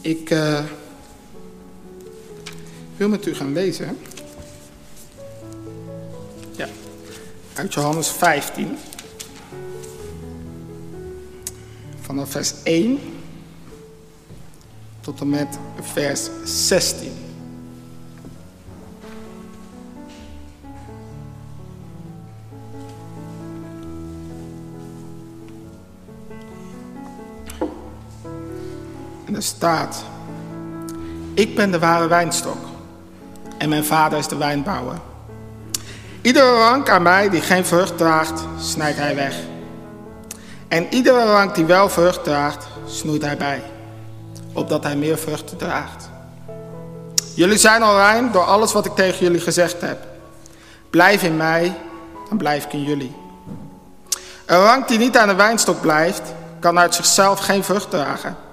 Ik uh, wil met u gaan lezen. Ja, uit Johannes 15. Vanaf vers 1 tot en met vers 16. En er staat: Ik ben de ware wijnstok en mijn vader is de wijnbouwer. Iedere rank aan mij die geen vrucht draagt, snijdt hij weg. En iedere rank die wel vrucht draagt, snoeit hij bij, opdat hij meer vruchten draagt. Jullie zijn al rein door alles wat ik tegen jullie gezegd heb. Blijf in mij, dan blijf ik in jullie. Een rank die niet aan de wijnstok blijft, kan uit zichzelf geen vrucht dragen.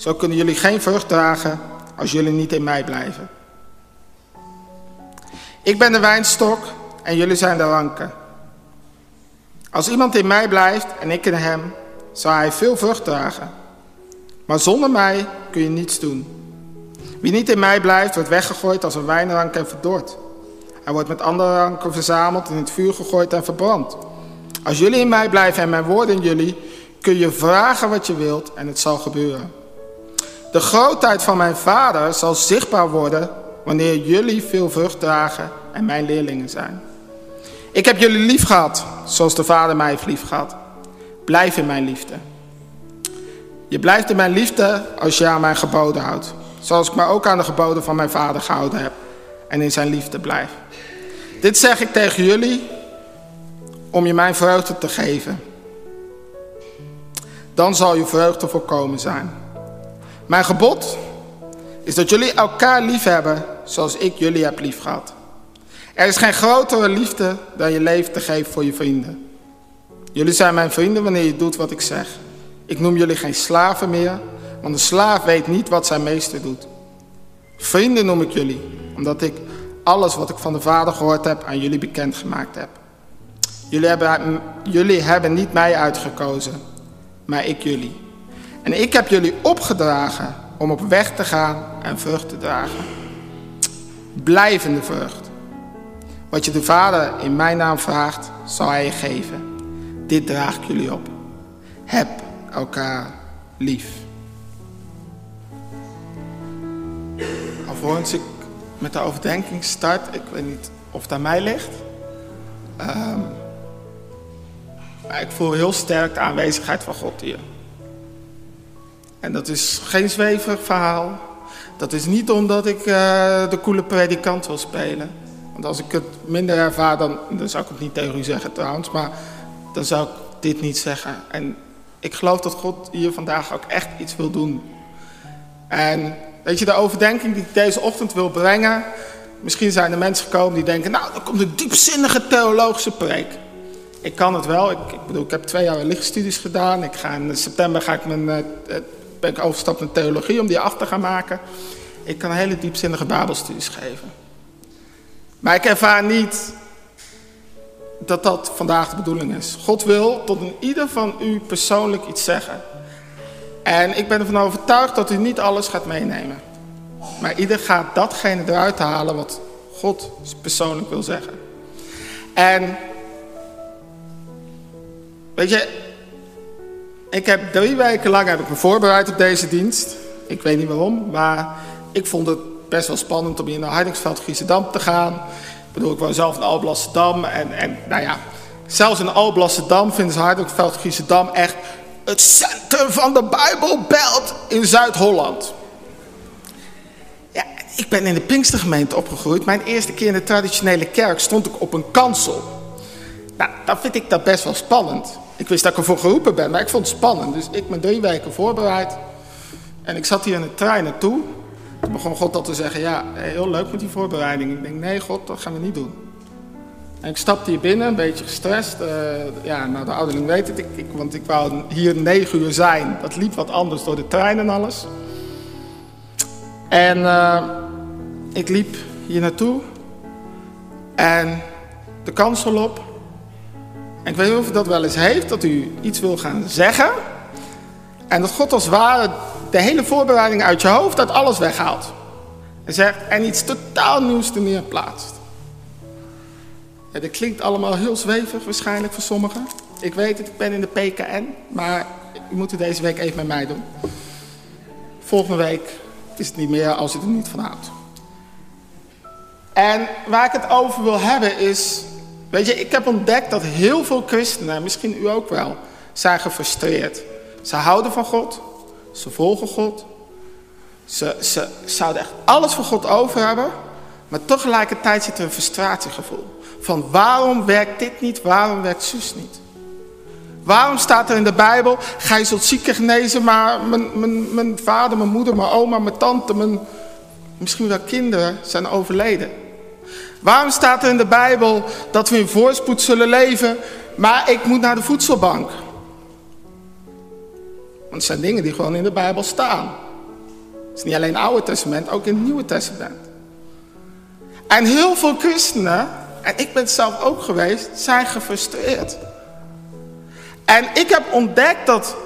Zo kunnen jullie geen vrucht dragen als jullie niet in mij blijven. Ik ben de wijnstok en jullie zijn de ranken. Als iemand in mij blijft en ik in hem, zal hij veel vrucht dragen. Maar zonder mij kun je niets doen. Wie niet in mij blijft, wordt weggegooid als een wijnrank en verdord. Hij wordt met andere ranken verzameld, in het vuur gegooid en verbrand. Als jullie in mij blijven en mijn woorden in jullie, kun je vragen wat je wilt en het zal gebeuren. De grootheid van mijn vader zal zichtbaar worden wanneer jullie veel vrucht dragen en mijn leerlingen zijn. Ik heb jullie lief gehad, zoals de vader mij heeft lief gehad. Blijf in mijn liefde. Je blijft in mijn liefde als je aan mijn geboden houdt. Zoals ik me ook aan de geboden van mijn vader gehouden heb en in zijn liefde blijf. Dit zeg ik tegen jullie om je mijn vreugde te geven. Dan zal je vreugde volkomen zijn. Mijn gebod is dat jullie elkaar lief hebben zoals ik jullie heb lief gehad. Er is geen grotere liefde dan je leven te geven voor je vrienden. Jullie zijn mijn vrienden wanneer je doet wat ik zeg. Ik noem jullie geen slaven meer, want een slaaf weet niet wat zijn meester doet. Vrienden noem ik jullie, omdat ik alles wat ik van de Vader gehoord heb aan jullie bekendgemaakt heb. Jullie hebben, jullie hebben niet mij uitgekozen, maar ik jullie. En ik heb jullie opgedragen om op weg te gaan en vrucht te dragen. Blijvende vrucht. Wat je de Vader in mijn naam vraagt, zal hij je geven. Dit draag ik jullie op. Heb elkaar lief. Alvorens ik met de overdenking start, ik weet niet of het aan mij ligt. Um, maar ik voel heel sterk de aanwezigheid van God hier. En dat is geen zweverig verhaal. Dat is niet omdat ik uh, de coole predikant wil spelen. Want als ik het minder ervaar, dan, dan zou ik het niet tegen u zeggen trouwens. Maar dan zou ik dit niet zeggen. En ik geloof dat God hier vandaag ook echt iets wil doen. En weet je, de overdenking die ik deze ochtend wil brengen. Misschien zijn er mensen gekomen die denken, nou, dan komt een diepzinnige theologische preek. Ik kan het wel. Ik, bedoel, ik heb twee jaar lichtstudies gedaan. Ik ga in september ga ik mijn, uh, ben ik overstapt naar theologie om die af te gaan maken. Ik kan hele diepzinnige Bijbelstudies geven. Maar ik ervaar niet dat dat vandaag de bedoeling is. God wil tot in ieder van u persoonlijk iets zeggen. En ik ben ervan overtuigd dat u niet alles gaat meenemen. Maar ieder gaat datgene eruit halen wat God persoonlijk wil zeggen. En weet je, ik heb drie weken lang heb ik me voorbereid op deze dienst. Ik weet niet waarom, maar ik vond het best wel spannend om hier naar Heidingsveld Giesendam te gaan. Ik bedoel, ik woon zelf in Alblasserdam en, en nou ja, zelfs in Alblasserdam vinden ze Heidingsveld Giesendam echt het centrum van de Bijbelbelt in Zuid-Holland. Ja, ik ben in de Pinkstergemeente opgegroeid. Mijn eerste keer in de traditionele kerk stond ik op een kansel. Nou, dan vind ik dat best wel spannend. Ik wist dat ik ervoor geroepen ben, maar ik vond het spannend. Dus ik ben drie weken voorbereid. En ik zat hier in de trein naartoe. Toen begon God al te zeggen, ja, heel leuk met die voorbereiding. Ik denk, nee God, dat gaan we niet doen. En ik stapte hier binnen, een beetje gestrest. Uh, ja, nou de ouderling weet het, ik, want ik wou hier negen uur zijn. Dat liep wat anders door de trein en alles. En uh, ik liep hier naartoe. En de kansel op. En ik weet niet of u dat wel eens heeft, dat u iets wil gaan zeggen. En dat God als ware de hele voorbereiding uit je hoofd, uit alles weghaalt. En zegt, en iets totaal nieuws er neer plaatst. Ja, dat klinkt allemaal heel zwevig waarschijnlijk voor sommigen. Ik weet het, ik ben in de PKN, maar u moet het deze week even met mij doen. Volgende week is het niet meer als u er niet van houdt. En waar ik het over wil hebben is, weet je, ik heb ontdekt dat heel veel christenen, misschien u ook wel, zijn gefrustreerd. Ze houden van God, ze volgen God, ze, ze zouden echt alles voor God over hebben, maar tegelijkertijd zit er een frustratiegevoel. Van waarom werkt dit niet, waarom werkt zus niet? Waarom staat er in de Bijbel, gij zult zieken genezen, maar mijn, mijn, mijn vader, mijn moeder, mijn oma, mijn tante, mijn, misschien wel kinderen zijn overleden? Waarom staat er in de Bijbel dat we in voorspoed zullen leven, maar ik moet naar de voedselbank? Want het zijn dingen die gewoon in de Bijbel staan. Het is niet alleen het Oude Testament, ook in het Nieuwe Testament. En heel veel christenen, en ik ben het zelf ook geweest, zijn gefrustreerd. En ik heb ontdekt dat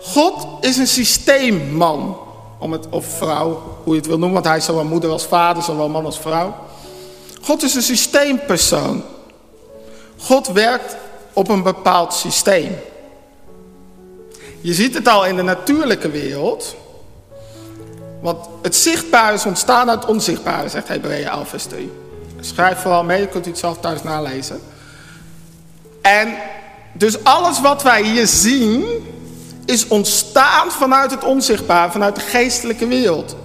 God is een systeemman. Om het, of vrouw, hoe je het wil noemen, want hij is zowel moeder als vader, zowel man als vrouw. God is een systeempersoon. God werkt op een bepaald systeem. Je ziet het al in de natuurlijke wereld. Want het zichtbare is ontstaan uit het onzichtbare, zegt Hebreeën 11 vers 3. Schrijf vooral mee, je kunt u het zelf thuis nalezen. En dus alles wat wij hier zien, is ontstaan vanuit het onzichtbare, vanuit de geestelijke wereld.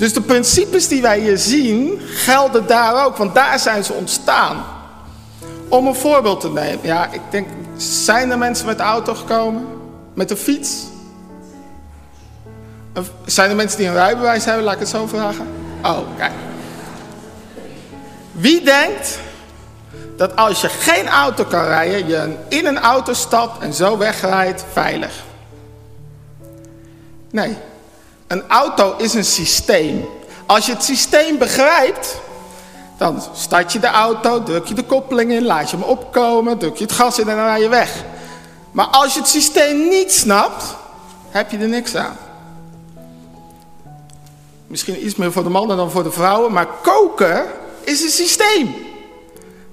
Dus de principes die wij hier zien, gelden daar ook, want daar zijn ze ontstaan. Om een voorbeeld te nemen. Ja, ik denk, zijn er mensen met de auto gekomen? Met de fiets? Of zijn er mensen die een rijbewijs hebben? Laat ik het zo vragen. Oh, kijk. Wie denkt dat als je geen auto kan rijden, je in een auto stapt en zo wegrijdt veilig? Nee. Een auto is een systeem. Als je het systeem begrijpt, dan start je de auto, druk je de koppeling in, laat je hem opkomen, druk je het gas in en dan rij je weg. Maar als je het systeem niet snapt, heb je er niks aan. Misschien iets meer voor de mannen dan voor de vrouwen, maar koken is een systeem.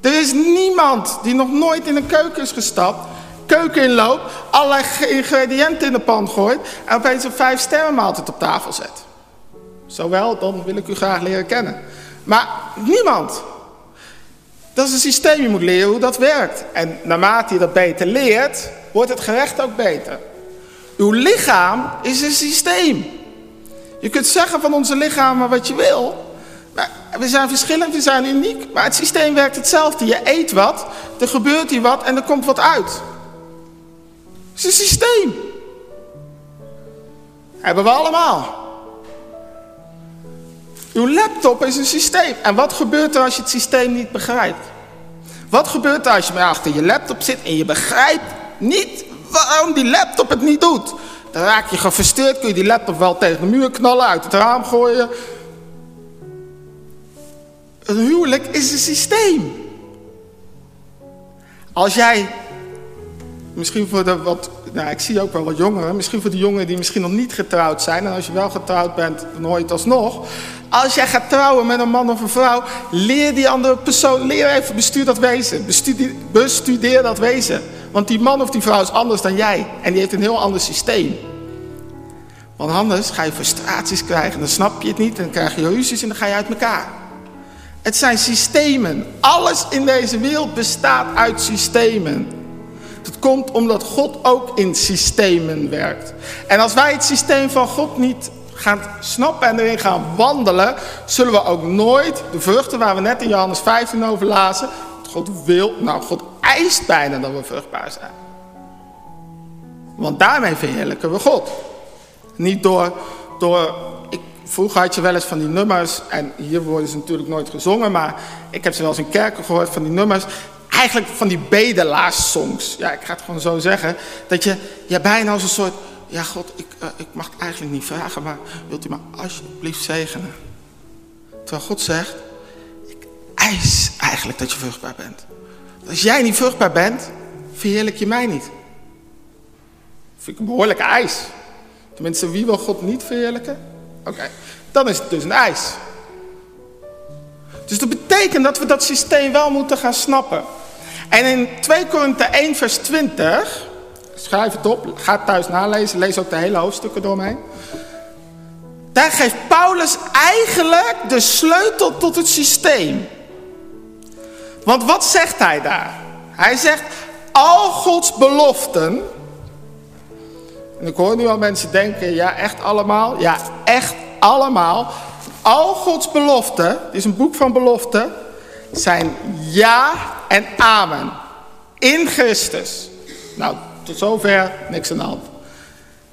Er is niemand die nog nooit in een keuken is gestapt, keuken inloopt, allerlei ingrediënten in de pan gooit en opeens een vijf sterren maaltijd op tafel zet. Zowel, dan wil ik u graag leren kennen. Maar niemand. Dat is een systeem, je moet leren hoe dat werkt. En naarmate je dat beter leert, wordt het gerecht ook beter. Uw lichaam is een systeem. Je kunt zeggen van onze lichamen wat je wil. Maar we zijn verschillend, we zijn uniek. Maar het systeem werkt hetzelfde. Je eet wat, er gebeurt hier wat en er komt wat uit. Het is een systeem. Hebben we allemaal. Uw laptop is een systeem. En wat gebeurt er als je het systeem niet begrijpt? Wat gebeurt er als je achter je laptop zit en je begrijpt niet waarom die laptop het niet doet? Dan raak je gefrustreerd, kun je die laptop wel tegen de muur knallen, uit het raam gooien. Een huwelijk is een systeem. Als jij, misschien voor de wat, nou ik zie ook wel wat jongeren, misschien voor de jongeren die misschien nog niet getrouwd zijn, en als je wel getrouwd bent, dan hoor je alsnog. Als jij gaat trouwen met een man of een vrouw, leer die andere persoon, leer even bestuur dat wezen. Bestudeer, bestudeer dat wezen. Want die man of die vrouw is anders dan jij. En die heeft een heel ander systeem. Want anders ga je frustraties krijgen, dan snap je het niet, dan krijg je ruzies en dan ga je uit elkaar. Het zijn systemen. Alles in deze wereld bestaat uit systemen. Dat komt omdat God ook in systemen werkt. En als wij het systeem van God niet gaan snappen en erin gaan wandelen, zullen we ook nooit de vruchten waar we net in Johannes 15 over lazen. God wil, nou God eist bijna dat we vruchtbaar zijn. Want daarmee verheerlijken we God. Niet door, door ik, vroeger had je wel eens van die nummers, en hier worden ze natuurlijk nooit gezongen, maar ik heb ze wel eens in kerken gehoord van die nummers. Eigenlijk van die bedelaarssongs. Ja, ik ga het gewoon zo zeggen. Dat je, je bijna als een soort, ja God, ik, uh, ik mag het eigenlijk niet vragen, maar wilt u me alsjeblieft zegenen? Terwijl God zegt, ik eis eigenlijk dat je vruchtbaar bent. Als jij niet vruchtbaar bent, verheerlijk je mij niet. Vind ik een behoorlijke eis. Tenminste, wie wil God niet verheerlijken? Oké, dan is het dus een eis. Dus dat betekent dat we dat systeem wel moeten gaan snappen. En in 2 Korinthe 1 vers 20, schrijf het op, ga thuis nalezen, lees ook de hele hoofdstukken door mij. Daar geeft Paulus eigenlijk de sleutel tot het systeem. Want wat zegt hij daar? Hij zegt, al Gods beloften, en ik hoor nu al mensen denken, ja echt allemaal? Ja, echt allemaal. Al Gods beloften, dit is een boek van beloften, zijn ja en amen. In Christus. Nou, tot zover niks aan de hand.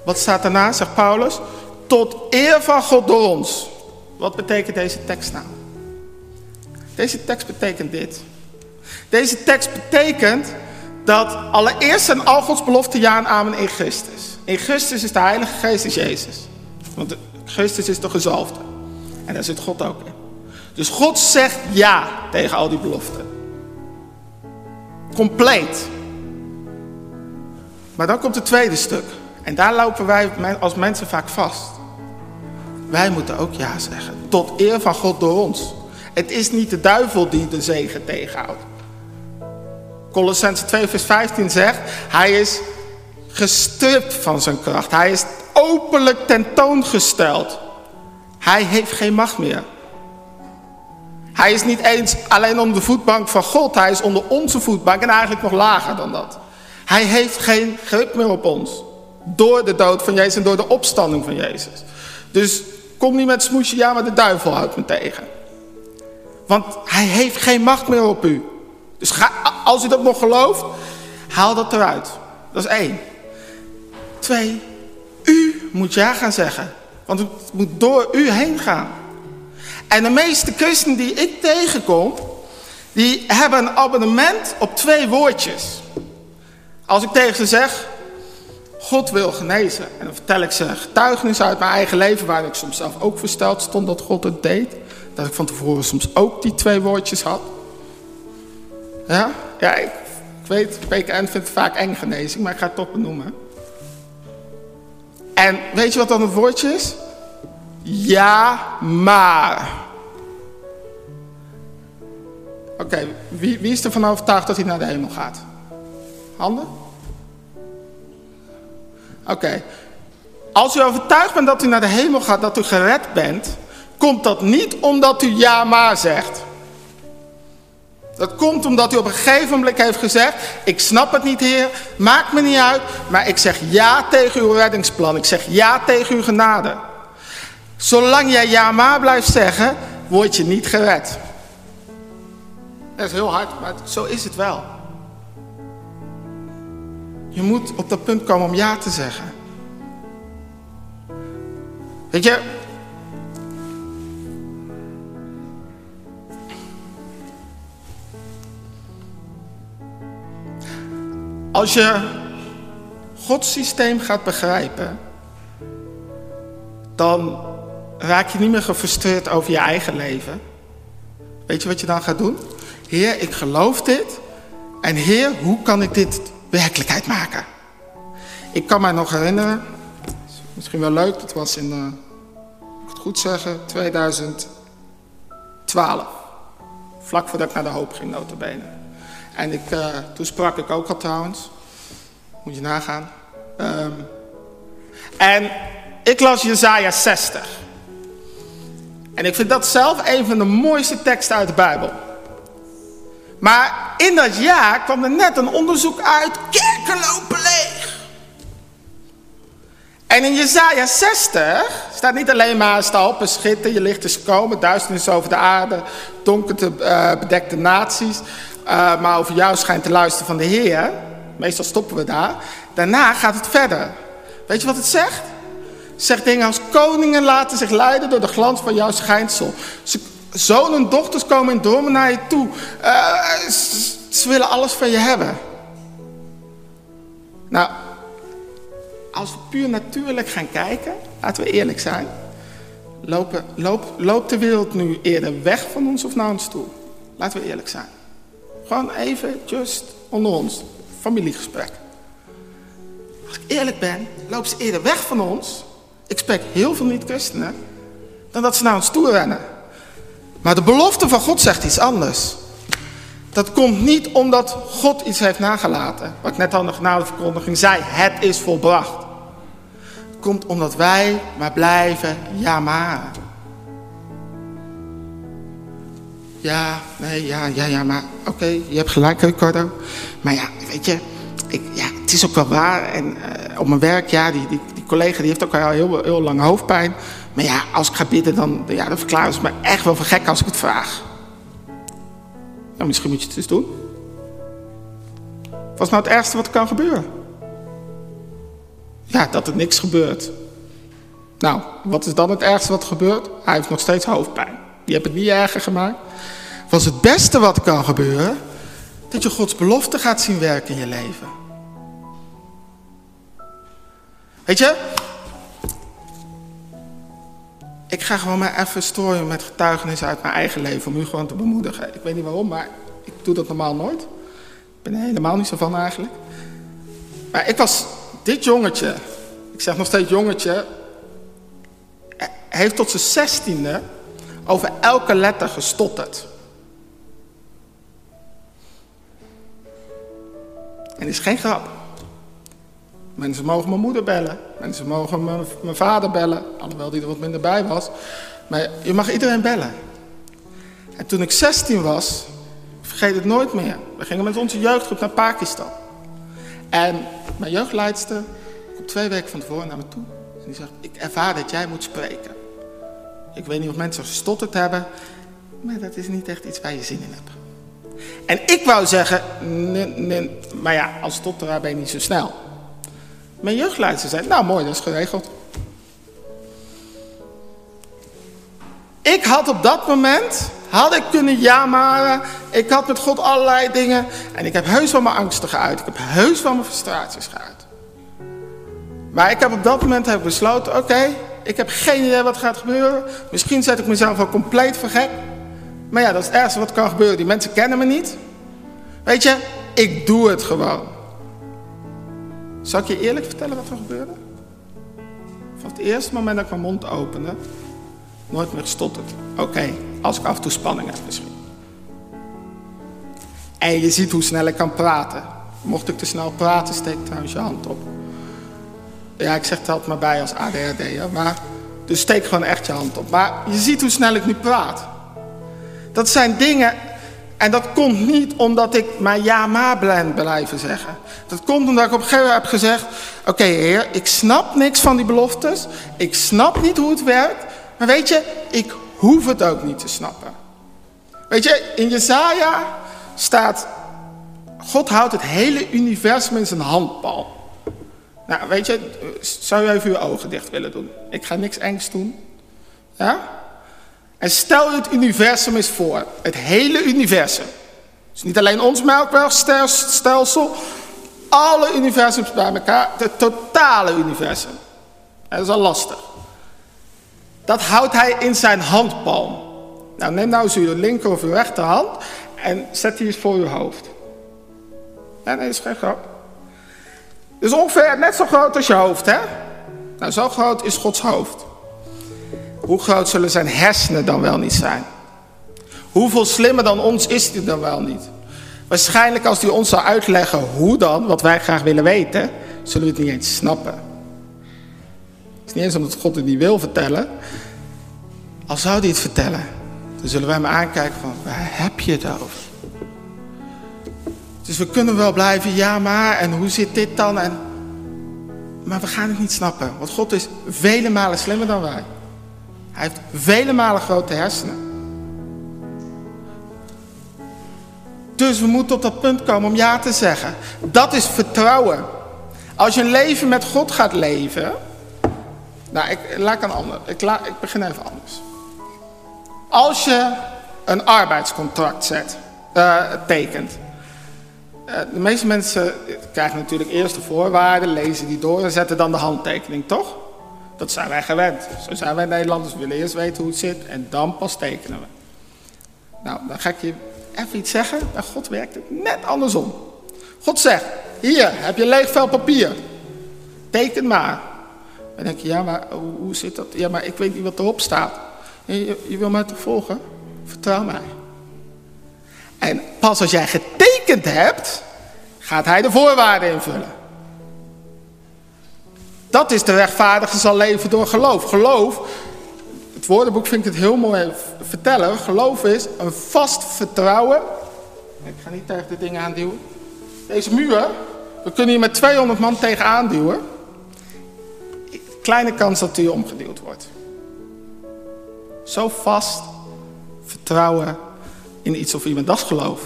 Wat staat daarna, zegt Paulus? Tot eer van God door ons. Wat betekent deze tekst nou? Deze tekst betekent dit. Deze tekst betekent dat allereerst zijn al Gods beloften ja en amen in Christus. In Christus is de Heilige Geest is Jezus. Want Christus is de gezalfde. En daar zit God ook in. Dus God zegt ja tegen al die beloften. Compleet. Maar dan komt het tweede stuk. En daar lopen wij als mensen vaak vast. Wij moeten ook ja zeggen. Tot eer van God door ons. Het is niet de duivel die de zegen tegenhoudt. Colossense 2 vers 15 zegt, hij is gestript van zijn kracht. Hij is openlijk tentoongesteld. Hij heeft geen macht meer. Hij is niet eens alleen onder de voetbank van God. Hij is onder onze voetbank en eigenlijk nog lager dan dat. Hij heeft geen grip meer op ons. Door de dood van Jezus en door de opstanding van Jezus. Dus kom niet met smoesje, ja maar de duivel houdt me tegen. Want hij heeft geen macht meer op u. Dus ga, als u dat nog gelooft, haal dat eruit. Dat is één. Twee, u moet ja gaan zeggen. Want het moet door u heen gaan. En de meeste christenen die ik tegenkom, die hebben een abonnement op twee woordjes. Als ik tegen ze zeg, God wil genezen. En dan vertel ik ze getuigenis uit mijn eigen leven, waar ik soms zelf ook versteld stond dat God het deed. Dat ik van tevoren soms ook die twee woordjes had. Ja, ja ik, ik weet, PKN vindt het vaak eng genezing, maar ik ga het toch benoemen. En weet je wat dan het woordje is? Ja, maar. Oké, wie, wie is ervan overtuigd dat hij naar de hemel gaat? Handen? Oké. Als u overtuigd bent dat u naar de hemel gaat, dat u gered bent, komt dat niet omdat u ja maar zegt. Dat komt omdat u op een gegeven moment heeft gezegd, ik snap het niet heer, maakt me niet uit, maar ik zeg ja tegen uw reddingsplan, ik zeg ja tegen uw genade. Zolang jij ja maar blijft zeggen, word je niet gered. Dat is heel hard, maar zo is het wel. Je moet op dat punt komen om ja te zeggen. Weet je, Als je Gods systeem gaat begrijpen, dan raak je niet meer gefrustreerd over je eigen leven. Weet je wat je dan gaat doen? Heer, ik geloof dit. En Heer, hoe kan ik dit werkelijkheid maken? Ik kan mij nog herinneren, misschien wel leuk, dat was in, uh, het goed zeggen, 2012. Vlak voordat ik naar de hoop ging, notabene. En ik, uh, toen sprak ik ook al trouwens. Moet je nagaan. Um, en ik las Jezaja 60. En ik vind dat zelf een van de mooiste teksten uit de Bijbel. Maar in dat jaar kwam er net een onderzoek uit. Kerken lopen leeg. En in Jezaja 60 staat niet alleen maar sta op en schitter, je licht is komen, duisternis over de aarde, donker te, uh, bedekte naties. Uh, maar over jou schijnt te luisteren van de Heer. Meestal stoppen we daar. Daarna gaat het verder. Weet je wat het zegt? Zegt dingen als koningen laten zich leiden door de glans van jouw schijnsel. Zonen en dochters komen in dromen naar je toe. Uh, ze willen alles van je hebben. Nou, als we puur natuurlijk gaan kijken, laten we eerlijk zijn. Loop, loopt de wereld nu eerder weg van ons of naar ons toe? Laten we eerlijk zijn. Gewoon even, just onder ons. Familiegesprek. Als ik eerlijk ben, lopen ze eerder weg van ons. Ik spreek heel veel niet-christenen. Dan dat ze naar ons toe rennen. Maar de belofte van God zegt iets anders. Dat komt niet omdat God iets heeft nagelaten. Wat ik net al in de genadeverkondiging zei. Het is volbracht. Het komt omdat wij maar blijven ja maar. Ja, nee, ja, ja, ja, maar oké, je hebt gelijk Ricardo. Maar ja, weet je, ik, ja, het is ook wel waar. En uh, op mijn werk, ja, die, die collega die heeft ook al heel, heel lang hoofdpijn. Maar ja, als ik ga bidden, dan, ja, dan verklaren ze me echt wel voor gek als ik het vraag. Nou, misschien moet je het eens doen. Wat is nou het ergste wat er kan gebeuren? Ja, dat er niks gebeurt. Nou, wat is dan het ergste wat er gebeurt? Hij heeft nog steeds hoofdpijn. Die hebt het niet erger gemaakt. Wat is het beste wat er kan gebeuren? Dat je Gods belofte gaat zien werken in je leven. Weet je, ik ga gewoon maar even strooien met getuigenissen uit mijn eigen leven om u gewoon te bemoedigen. Ik weet niet waarom, maar ik doe dat normaal nooit. Ik ben er helemaal niet zo van eigenlijk. Maar ik was dit jongetje, ik zeg nog steeds jongetje, heeft tot zijn zestiende over elke letter gestotterd. En is geen grap. Mensen mogen mijn moeder bellen. Mensen mogen mijn, vader bellen. Alhoewel die er wat minder bij was. Maar je mag iedereen bellen. En toen ik 16 was, vergeet het nooit meer. We gingen met onze jeugdgroep naar Pakistan. En mijn jeugdleidster komt twee weken van tevoren naar me toe. En die zegt, ik ervaar dat jij moet spreken. Ik weet niet of mensen gestotterd hebben. Maar dat is niet echt iets waar je zin in hebt. En ik wou zeggen, nee, maar ja, als stotteraar ben je niet zo snel. Mijn jeugdleidster zei, nou mooi, dat is geregeld. Ik had op dat moment, had ik kunnen jamaren. Ik had met God allerlei dingen. En ik heb heus wel mijn angsten geuit. Ik heb heus wel mijn frustraties geuit. Maar ik heb op dat moment heb besloten, oké, ik heb geen idee wat gaat gebeuren. Misschien zet ik mezelf wel compleet voor gek. Maar ja, dat is het ergste wat kan gebeuren. Die mensen kennen me niet. Weet je, ik doe het gewoon. Zal ik je eerlijk vertellen wat er gebeurde? Van het eerste moment dat ik mijn mond opende, nooit meer gestotterd. Oké, als ik af en toe spanning heb misschien. En je ziet hoe snel ik kan praten. Mocht ik te snel praten, steek trouwens je hand op. Ja, ik zeg het altijd maar bij als ADHD, maar... Dus steek gewoon echt je hand op. Maar je ziet hoe snel ik nu praat. Dat zijn dingen en dat komt niet omdat ik maar ja maar blijven zeggen. Dat komt omdat ik op een gegeven moment heb gezegd... Oké heer, ik snap niks van die beloftes. Ik snap niet hoe het werkt. Maar weet je, ik hoef het ook niet te snappen. Weet je, in Jezaja staat... God houdt het hele universum in zijn handpal. Nou, weet je, zou je even uw ogen dicht willen doen? Ik ga niks engs doen. Ja? En stel je het universum eens voor. Het hele universum. Dus niet alleen ons melkwegstelsel. alle universums bij elkaar, het totale universum. Dat is al lastig. Dat houdt hij in zijn handpalm. Nou, neem nou eens uw linker of uw rechterhand en zet die eens voor uw hoofd. Nee, nee, is geen grap. Dus ongeveer net zo groot als je hoofd, hè? Nou, zo groot is Gods hoofd. Hoe groot zullen zijn hersenen dan wel niet zijn? Hoeveel slimmer dan ons is hij dan wel niet? Waarschijnlijk als hij ons zou uitleggen hoe dan, wat wij graag willen weten, zullen we het niet eens snappen. Het is niet eens omdat God het niet wil vertellen. Al zou hij het vertellen, dan zullen wij hem aankijken van, waar heb je het over? Dus we kunnen wel blijven, ja maar, en hoe zit dit dan? En... Maar we gaan het niet snappen, want God is vele malen slimmer dan wij. Hij heeft vele malen grote hersenen. Dus we moeten op dat punt komen om ja te zeggen. Dat is vertrouwen. Als je een leven met God gaat leven. Nou, ik, laat een ander. Ik, ik begin even anders. Als je een arbeidscontract zet, uh, tekent. Uh, de meeste mensen krijgen natuurlijk eerst de voorwaarden, lezen die door en zetten dan de handtekening, toch? Dat zijn wij gewend. Zo zijn wij Nederlanders. We willen eerst weten hoe het zit en dan pas tekenen we. Nou, dan ga ik je even iets zeggen. Bij God werkt het net andersom. God zegt, hier heb je leeg vel papier. Teken maar. Dan denk je, ja, maar hoe, zit dat? Ja, maar ik weet niet wat erop staat. Je, je wil mij toch volgen? Vertrouw mij. En pas als jij getekend hebt, gaat hij de voorwaarden invullen. Dat is de rechtvaardige zal leven door geloof. Geloof, het woordenboek vind ik het heel mooi vertellen. Geloof is een vast vertrouwen. Ik ga niet tegen de dingen aanduwen. Deze muur, we kunnen hier met 200 man tegen aanduwen. Kleine kans dat hij omgeduwd wordt. Zo vast vertrouwen in iets of iemand, dat is geloof.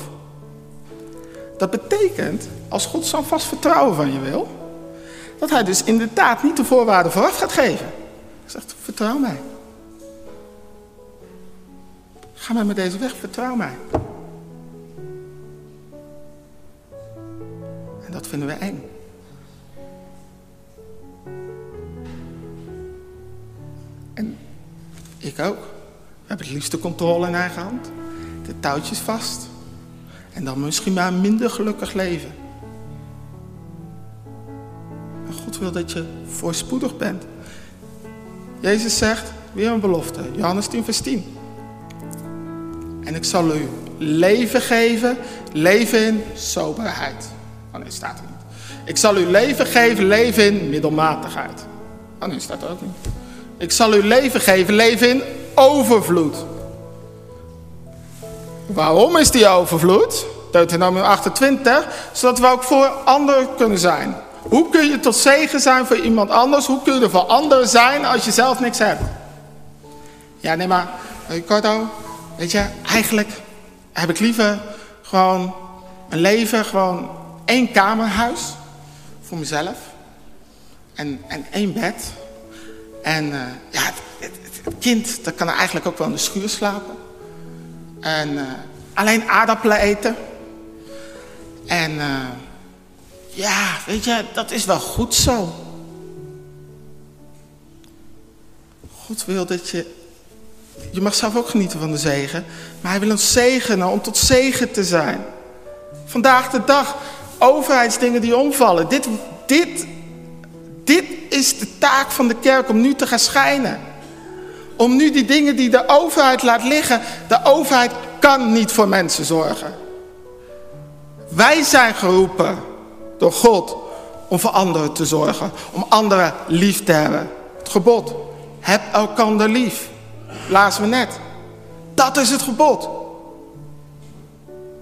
Dat betekent, als God zo'n vast vertrouwen van je wil, dat hij dus inderdaad niet de voorwaarden vooraf gaat geven. Hij zegt, vertrouw mij. Ga maar met deze weg, vertrouw mij. En dat vinden we eng. En ik ook. We hebben het liefst de controle in eigen hand. De touwtjes vast. En dan misschien maar een minder gelukkig leven. God wil dat je voorspoedig bent. Jezus zegt, weer een belofte, Johannes 10 vers 10. En ik zal u leven geven, leven in soberheid. Oh nee, staat er niet. Ik zal u leven geven, leven in middelmatigheid. Oh nee, staat er ook niet. Ik zal u leven geven, leven in overvloed. Waarom is die overvloed? Deuteronomium 28, zodat we ook voor anderen kunnen zijn. Hoe kun je tot zegen zijn voor iemand anders? Hoe kun je er voor anderen zijn als je zelf niks hebt? Ja, nee, maar Ricardo, weet je, eigenlijk heb ik liever gewoon een leven, gewoon één kamerhuis voor mezelf. En, en één bed. En uh, ja, het, kind, dat kan eigenlijk ook wel in de schuur slapen. En uh, alleen aardappelen eten. En... ja, weet je, dat is wel goed zo. God wil dat je. Je mag zelf ook genieten van de zegen. Maar hij wil ons zegenen om tot zegen te zijn. Vandaag de dag, overheidsdingen die omvallen. Dit, dit, dit is de taak van de kerk om nu te gaan schijnen. Om nu die dingen die de overheid laat liggen. De overheid kan niet voor mensen zorgen. Wij zijn geroepen door God om voor anderen te zorgen, om anderen lief te hebben. Het gebod, heb elkander lief. Lazen we net. Dat is het gebod.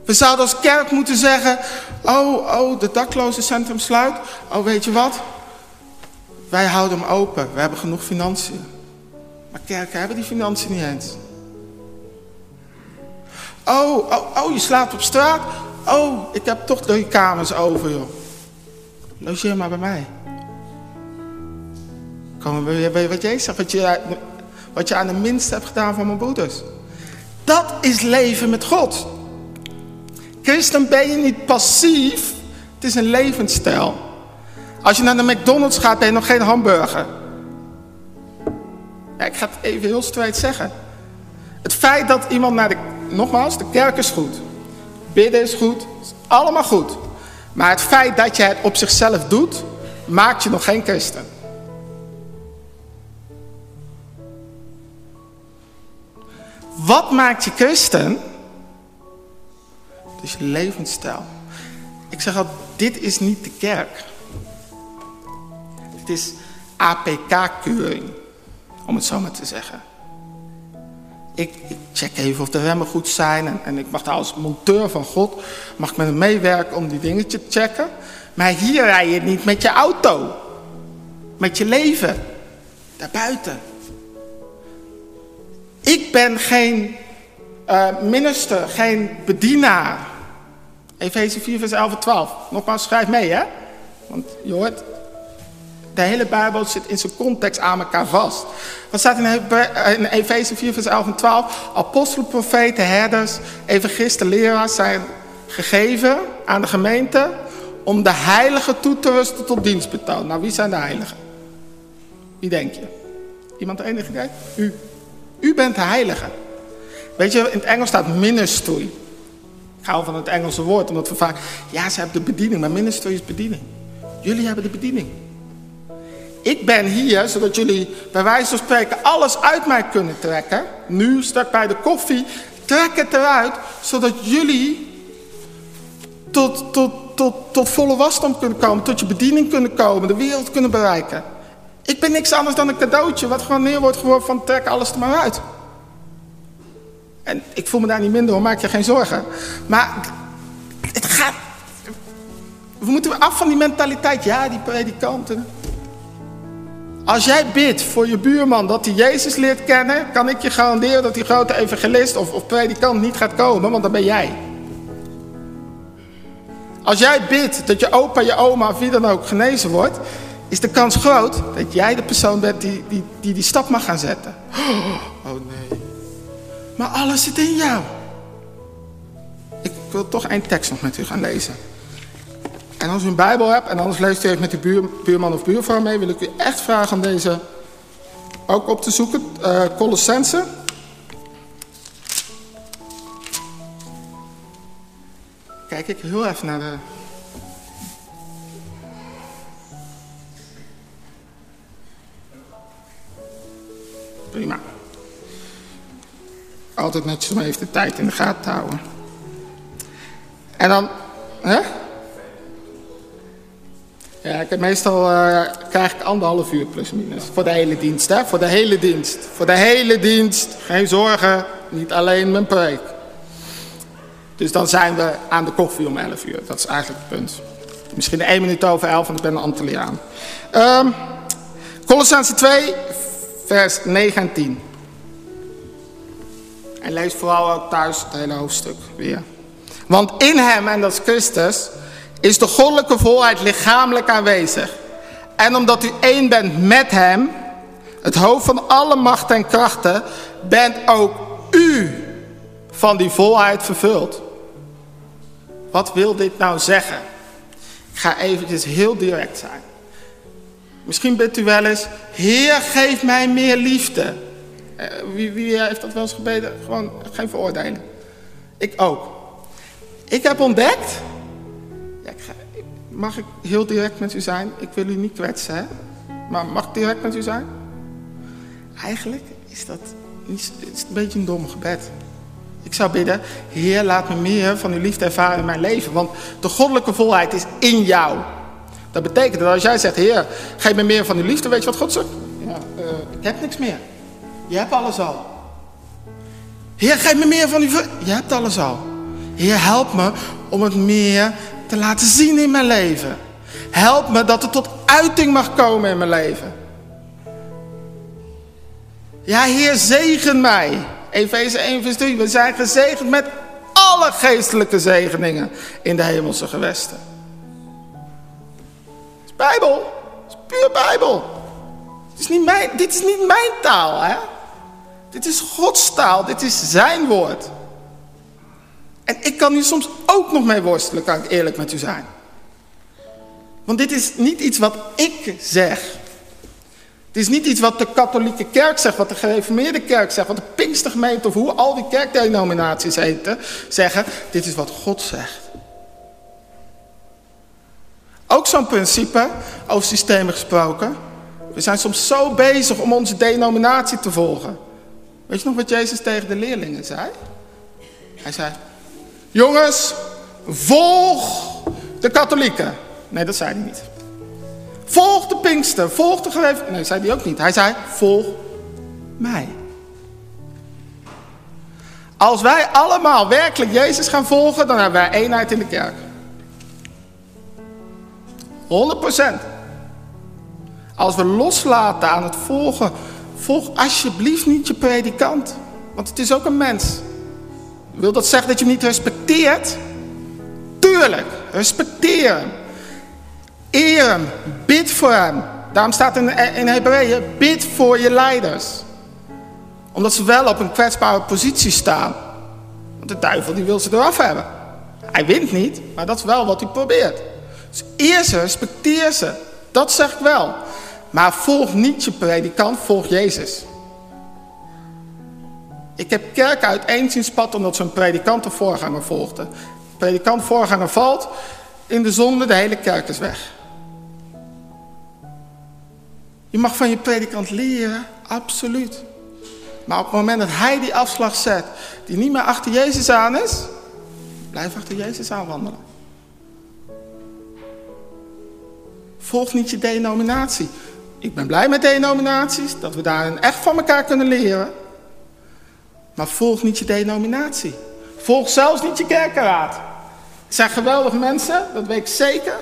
We zouden als kerk moeten zeggen, oh, oh, de daklozencentrum sluit. Oh, weet je wat? Wij houden hem open, we hebben genoeg financiën. Maar kerken hebben die financiën niet eens. Oh, oh, oh, je slaapt op straat. Oh, ik heb toch drie kamers over, joh. Logeer maar bij mij. Kom wat jij zegt, wat je, wat je aan de minste hebt gedaan van mijn broeders. Dat is leven met God. Christen ben je niet passief Het is een levensstijl. Als je naar de McDonald's gaat, ben je nog geen hamburger. Ik ga het even heel straight zeggen. Het feit dat iemand naar de... Nogmaals, de kerk is goed. Bidden is goed. Is allemaal goed. Maar het feit dat je het op zichzelf doet, maakt je nog geen christen. Wat maakt je christen? Dus je levensstijl. Ik zeg al, dit is niet de kerk. Het is APK-keuring, om het zo maar te zeggen. Ik, check even of de remmen goed zijn. En, en ik mag daar als monteur van God, mag ik met hem meewerken om die dingen te checken. Maar hier rij je niet met je auto. Met je leven. Daarbuiten. Ik ben geen uh, minister, geen bedienaar. Efeze 4, vers 11 en 12. Nogmaals, schrijf mee, hè? Want je hoort, de hele Bijbel zit in zijn context aan elkaar vast. Wat staat in Efeze 4, vers 11 en 12? Apostelen, profeten, herders, evangelisten, leraars zijn gegeven aan de gemeente om de heiligen toe te rusten tot dienstbetoon. Nou, wie zijn de heiligen? Wie denk je? Iemand enig idee? U. U bent de heilige. Weet je, in het Engels staat ministry. Ik hou van het Engelse woord, omdat we vaak... Ja, ze hebben de bediening, maar ministry is bediening. Jullie hebben de bediening. Ik ben hier, zodat jullie bij wijze van spreken alles uit mij kunnen trekken. Nu, stak bij de koffie. Trek het eruit, zodat jullie tot, tot, tot, tot volle wasdom kunnen komen. Tot je bediening kunnen komen, de wereld kunnen bereiken. Ik ben niks anders dan een cadeautje wat gewoon neer wordt geworden van trek alles er maar uit. En ik voel me daar niet minder om, maak je geen zorgen. Maar het gaat... We moeten af van die mentaliteit. Ja, die predikanten. Als jij bidt voor je buurman dat hij Jezus leert kennen... kan ik je garanderen dat die grote evangelist of, of predikant niet gaat komen, want dan ben jij. Als jij bidt dat je opa, je oma of wie dan ook genezen wordt is de kans groot dat jij de persoon bent die die, die, die stap mag gaan zetten. Oh nee. Maar alles zit in jou. Ik wil toch één tekst nog met u gaan lezen. En als u een Bijbel hebt en anders leest u even met uw buur, buurman of buurvrouw mee, wil ik u echt vragen om deze ook op te zoeken. Uh, Colossense. Kijk ik heel even naar de Prima. Altijd netjes om even de tijd in de gaten te houden. En dan, hè? Ja, ik heb meestal uh, krijg ik anderhalf uur plus minus. Voor de hele dienst, hè? Voor de hele dienst. Voor de hele dienst. Geen zorgen, niet alleen mijn preek. Dus dan zijn we aan de koffie om 11 uur. Dat is eigenlijk het punt. Misschien één minuut over 11, want ik ben een Antilliaan. Um, Colossense 2, vers 9 en 10. En lees vooral ook thuis het hele hoofdstuk weer. Want in hem, en dat is Christus, is de goddelijke volheid lichamelijk aanwezig. En omdat u één bent met hem, het hoofd van alle machten en krachten, bent ook u van die volheid vervuld. Wat wil dit nou zeggen? Ik ga eventjes heel direct zijn. Misschien bent u wel eens, Heer, geef mij meer liefde. Eh, wie, wie heeft dat wel eens gebeden? Gewoon geen veroordeling. Ik ook. Ik heb ontdekt, ik mag ik heel direct met u zijn? Ik wil u niet kwetsen, hè? maar mag ik direct met u zijn? Eigenlijk is dat is een beetje een dom gebed. Ik zou bidden, Heer, laat me meer van uw liefde ervaren in mijn leven. Want de goddelijke volheid is in jou. Dat betekent dat als jij zegt, Heer, geef me meer van uw liefde, weet je wat God zegt? Ja, uh, ik heb niks meer. Je hebt alles al. Heer, geef me meer van uw... Je hebt alles al. Heer, help me om het meer te laten zien in mijn leven. Help me dat het tot uiting mag komen in mijn leven. Ja, Heer, zegen mij. Efeze 1 vers 3. We zijn gezegend met alle geestelijke zegeningen in de hemelse gewesten. Bijbel. Het is puur Bijbel. Het is niet mijn, dit is niet mijn taal, hè? Dit is Gods taal. Dit is zijn woord. En ik kan hier soms ook nog mee worstelen, kan ik eerlijk met u zijn. Want dit is niet iets wat ik zeg. Het is niet iets wat de katholieke kerk zegt, wat de gereformeerde kerk zegt, wat de Pinkstergemeente of hoe al die kerkdenominaties heten, zeggen. Dit is wat God zegt. Ook zo'n principe, over systemen gesproken. We zijn soms zo bezig om onze denominatie te volgen. Weet je nog wat Jezus tegen de leerlingen zei? Hij zei, jongens, volg de katholieken. Nee, dat zei hij niet. Volg de Pinkster, volg de gereven. Nee, zei hij ook niet. Hij zei, volg mij. Als wij allemaal werkelijk Jezus gaan volgen, dan hebben wij eenheid in de kerk. 100%. Als we loslaten aan het volgen, volg alsjeblieft niet je predikant. Want het is ook een mens. Wil dat zeggen dat je hem niet respecteert? Tuurlijk, respecteer hem. Eer hem, bid voor hem. Daarom staat in, in Hebreeën, bid voor je leiders. Omdat ze wel op een kwetsbare positie staan. Want de duivel die wil ze eraf hebben. Hij wint niet, maar dat is wel wat hij probeert. Dus eer ze, respecteer ze. Dat zeg ik wel. Maar volg niet je predikant, volg Jezus. Ik heb kerken uiteen zien spatten omdat ze een predikant of voorganger volgden. Predikant voorganger valt, in de zonde, de hele kerk is weg. Je mag van je predikant leren, absoluut. Maar op het moment dat hij die afslag zet, die niet meer achter Jezus aan is, blijf achter Jezus aan wandelen. Volg niet je denominatie. Ik ben blij met denominaties, dat we daarin echt van elkaar kunnen leren. Maar volg niet je denominatie. Volg zelfs niet je kerkenraad. Het zijn geweldige mensen, dat weet ik zeker.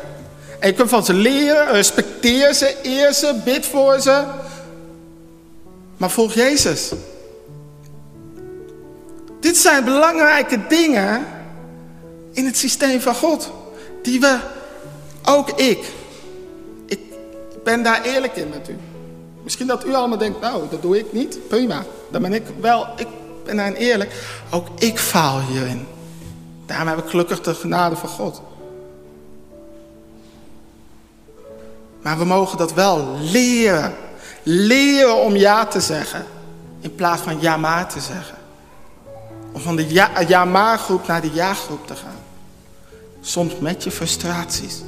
En je kunt van ze leren, respecteer ze, eer ze, bid voor ze. Maar volg Jezus. Dit zijn belangrijke dingen in het systeem van God. Die we, ook ik, ik ben daar eerlijk in met u. Misschien dat u allemaal denkt, nou, dat doe ik niet. Prima, dan ben ik wel, ik ben daarin eerlijk. Ook ik faal hierin. Daarom heb ik gelukkig de genade van God. Maar we mogen dat wel leren. Leren om ja te zeggen. In plaats van ja maar te zeggen. Om van de ja, ja maar groep naar de ja groep te gaan. Soms met je frustraties.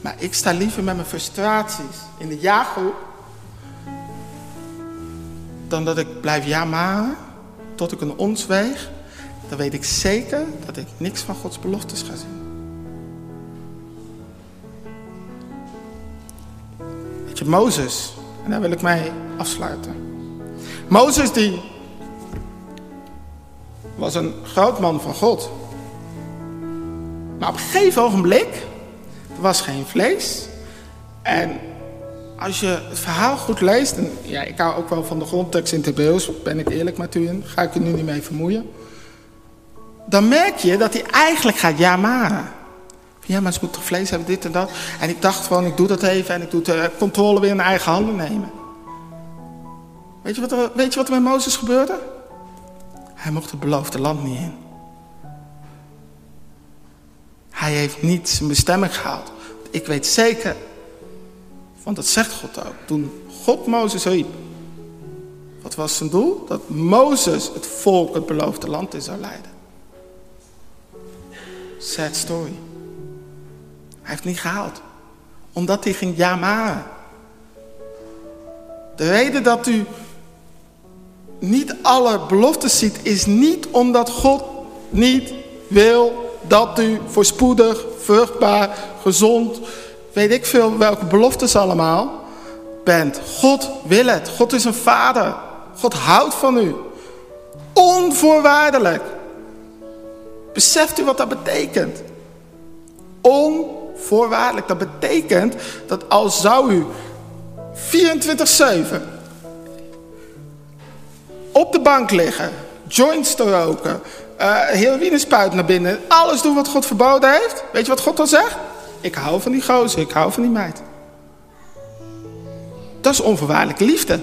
Maar ik sta liever met mijn frustraties in de ja groep. Dan dat ik blijf ja maar tot ik een ons. Dan weet ik zeker dat ik niks van Gods beloftes ga zien. Weet je, Mozes, en daar wil ik mij afsluiten. Mozes die was een groot man van God. Maar op een gegeven ogenblik, er was geen vlees. En als je het verhaal goed leest, en ja, ik hou ook wel van de grondtekst in Hebreeuws, ben ik eerlijk met u in, ga ik u nu niet mee vermoeien. Dan merk je dat hij eigenlijk gaat jamaren. Ja, maar ze moeten toch vlees hebben, dit en dat. En ik dacht gewoon, ik doe dat even en ik doe de controle weer in eigen handen nemen. Weet je wat er, weet je wat er met Mozes gebeurde? Hij mocht het beloofde land niet in. Hij heeft niet zijn bestemming gehaald. Ik weet zeker, want dat zegt God ook. Toen God Mozes riep, wat was zijn doel? Dat Mozes het volk het beloofde land in zou leiden. Sad story. Hij heeft niet gehaald. Omdat hij ging jamaren. De reden dat u niet alle beloftes ziet, is niet omdat God niet wil dat u voorspoedig, vruchtbaar, gezond, weet ik veel welke beloftes allemaal bent. God wil het. God is een vader. God houdt van u. Onvoorwaardelijk. Beseft u wat dat betekent? Onvoorwaardelijk. Dat betekent dat al zou u 24-7 op de bank liggen, joints te roken, uh, heroïne spuiten naar binnen, alles doen wat God verboden heeft. Weet je wat God dan zegt? Ik hou van die gozer, ik hou van die meid. Dat is onvoorwaardelijke liefde.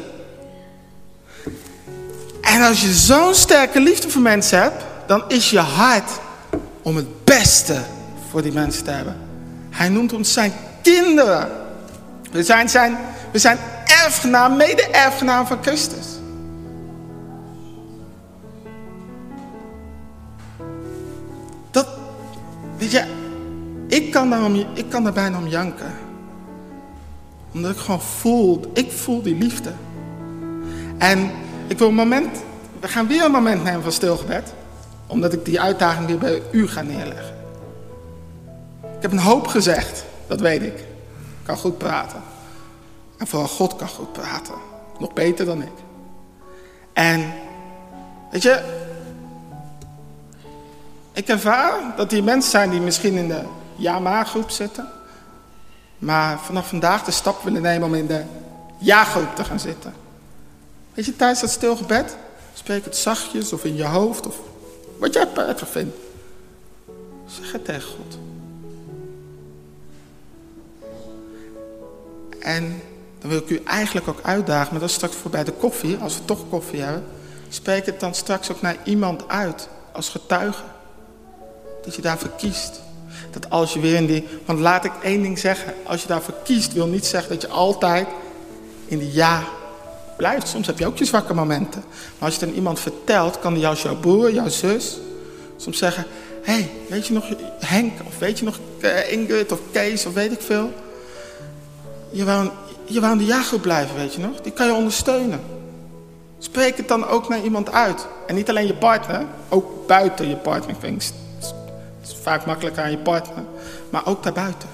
En als je zo'n sterke liefde voor mensen hebt, dan is je hart om het beste voor die mensen te hebben. Hij noemt ons zijn kinderen. We zijn, zijn, we zijn erfgenaam, mede-erfgenaam van Christus. Dat, weet je, ik kan, daar ik kan bijna om janken. Omdat ik gewoon voel, ik voel die liefde. En ik wil een moment, we gaan weer een moment nemen van stilgebed. Omdat ik die uitdaging weer bij u ga neerleggen. Ik heb een hoop gezegd, dat weet ik. Ik kan goed praten. En vooral God kan goed praten. Nog beter dan ik. En, weet je, ik ervaar dat die mensen zijn die misschien in de ja-maar-groep zitten. Maar vanaf vandaag de stap willen nemen om in de ja-groep te gaan zitten. Weet je, tijdens dat stilgebed, spreek het zachtjes of in je hoofd of wat jij prettig vindt. Zeg het tegen God. En dan wil ik u eigenlijk ook uitdagen, maar dat is straks voor bij de koffie, als we toch koffie hebben. Spreek het dan straks ook naar iemand uit, als getuige. Dat je daarvoor kiest. Dat als je weer in die. Want laat ik één ding zeggen. Als je daarvoor kiest, wil niet zeggen dat je altijd in die ja blijft. Soms heb je ook je zwakke momenten. Maar als je het aan iemand vertelt, kan die jouw broer, jouw zus, soms zeggen: Hé, hey, weet je nog Henk? Of weet je nog uh, Ingrid of Kees of weet ik veel? Je wou, je wou in de jaargroep blijven, weet je nog? Die kan je ondersteunen. Spreek het dan ook naar iemand uit. En niet alleen je partner, ook buiten je partner. Ik vaak makkelijker aan je partner, maar ook daarbuiten.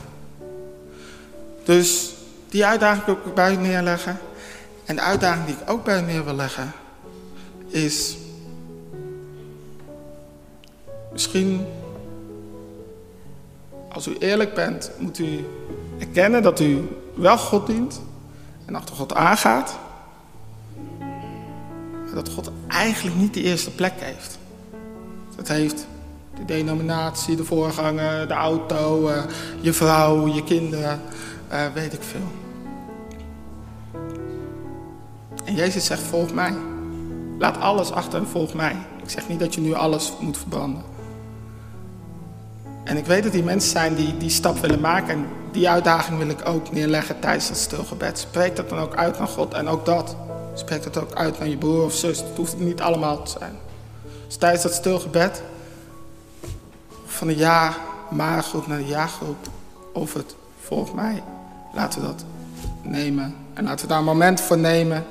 Dus die uitdaging wil ik bij neerleggen. En de uitdaging die ik ook bij neer wil leggen, is misschien, als u eerlijk bent, moet u erkennen dat u wel God dient en achter God aangaat, dat God eigenlijk niet de eerste plek heeft. Dat heeft de denominatie, de voorganger, de auto, uh, je vrouw, je kinderen, uh, weet ik veel. En Jezus zegt, volg mij. Laat alles achter en volg mij. Ik zeg niet dat je nu alles moet verbranden. En ik weet dat die mensen zijn die die stap willen maken. En die uitdaging wil ik ook neerleggen tijdens het stilgebed. Spreek dat dan ook uit naar God. En ook dat. Spreek dat ook uit naar je broer of zus. Het hoeft niet allemaal te zijn. Dus tijdens dat stilgebed. Van de ja-maar-groep naar de ja-groep. Of het volgt mij. Laten we dat nemen. En laten we daar een moment voor nemen.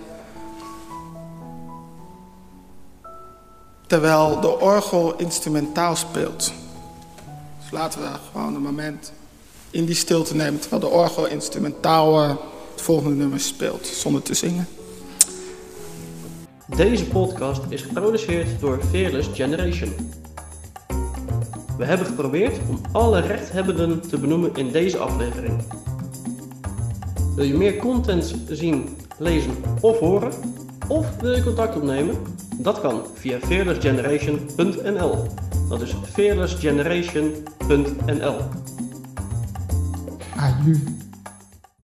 Terwijl de orgel instrumentaal speelt. Dus laten we gewoon een moment in die stilte nemen terwijl de orgel instrumentaal uh, het volgende nummer speelt, zonder te zingen. Deze podcast is geproduceerd door Fearless Generation. We hebben geprobeerd om alle rechthebbenden te benoemen in deze aflevering. Wil je meer content zien, lezen of horen? Of wil je contact opnemen? Dat kan via fearlessgeneration.nl. Dat is fearlessgeneration.nl. Aju.